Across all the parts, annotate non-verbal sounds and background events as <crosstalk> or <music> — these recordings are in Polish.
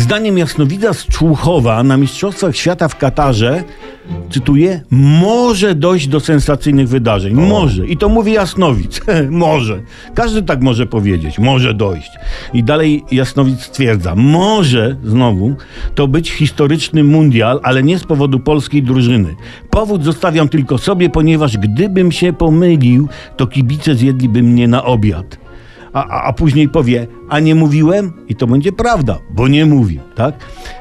Zdaniem jasnowidza z Człuchowa na Mistrzostwach Świata w Katarze, cytuję, może dojść do sensacyjnych wydarzeń. Może. I to mówi jasnowic. <laughs> może. Każdy tak może powiedzieć. Może dojść. I dalej jasnowic stwierdza, może znowu to być historyczny mundial, ale nie z powodu polskiej drużyny. Powód zostawiam tylko sobie, ponieważ gdybym się pomylił, to kibice zjedliby mnie na obiad a, a, później powie, a nie mówiłem? I to będzie prawda, bo nie mówił, tak?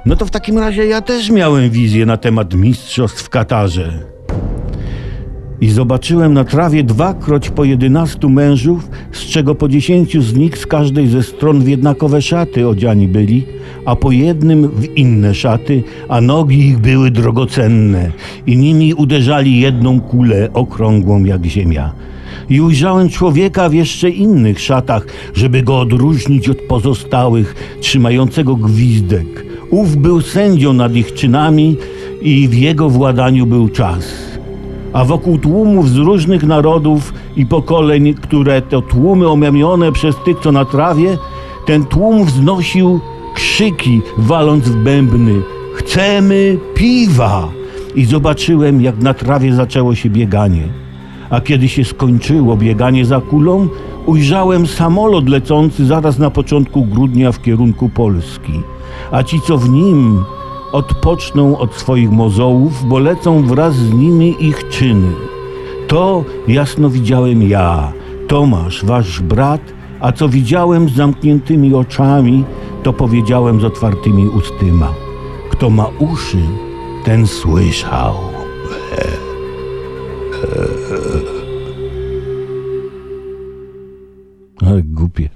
No to w takim razie ja też miałem wizję na temat mistrzostw w Katarze. I zobaczyłem na trawie dwakroć po jedenastu mężów, z czego po dziesięciu z nich z każdej ze stron w jednakowe szaty odziani byli, a po jednym w inne szaty, a nogi ich były drogocenne i nimi uderzali jedną kulę okrągłą jak ziemia i ujrzałem człowieka w jeszcze innych szatach, żeby go odróżnić od pozostałych, trzymającego gwizdek. Ów był sędzią nad ich czynami i w jego władaniu był czas. A wokół tłumów z różnych narodów i pokoleń, które to tłumy omamione przez tych, co na trawie, ten tłum wznosił krzyki, waląc w bębny. Chcemy piwa! I zobaczyłem, jak na trawie zaczęło się bieganie a kiedy się skończyło bieganie za kulą, ujrzałem samolot lecący zaraz na początku grudnia w kierunku Polski. A ci, co w nim, odpoczną od swoich mozołów, bo lecą wraz z nimi ich czyny. To jasno widziałem ja, Tomasz, wasz brat, a co widziałem z zamkniętymi oczami, to powiedziałem z otwartymi ustyma. Kto ma uszy, ten słyszał. <laughs> Ale głupie.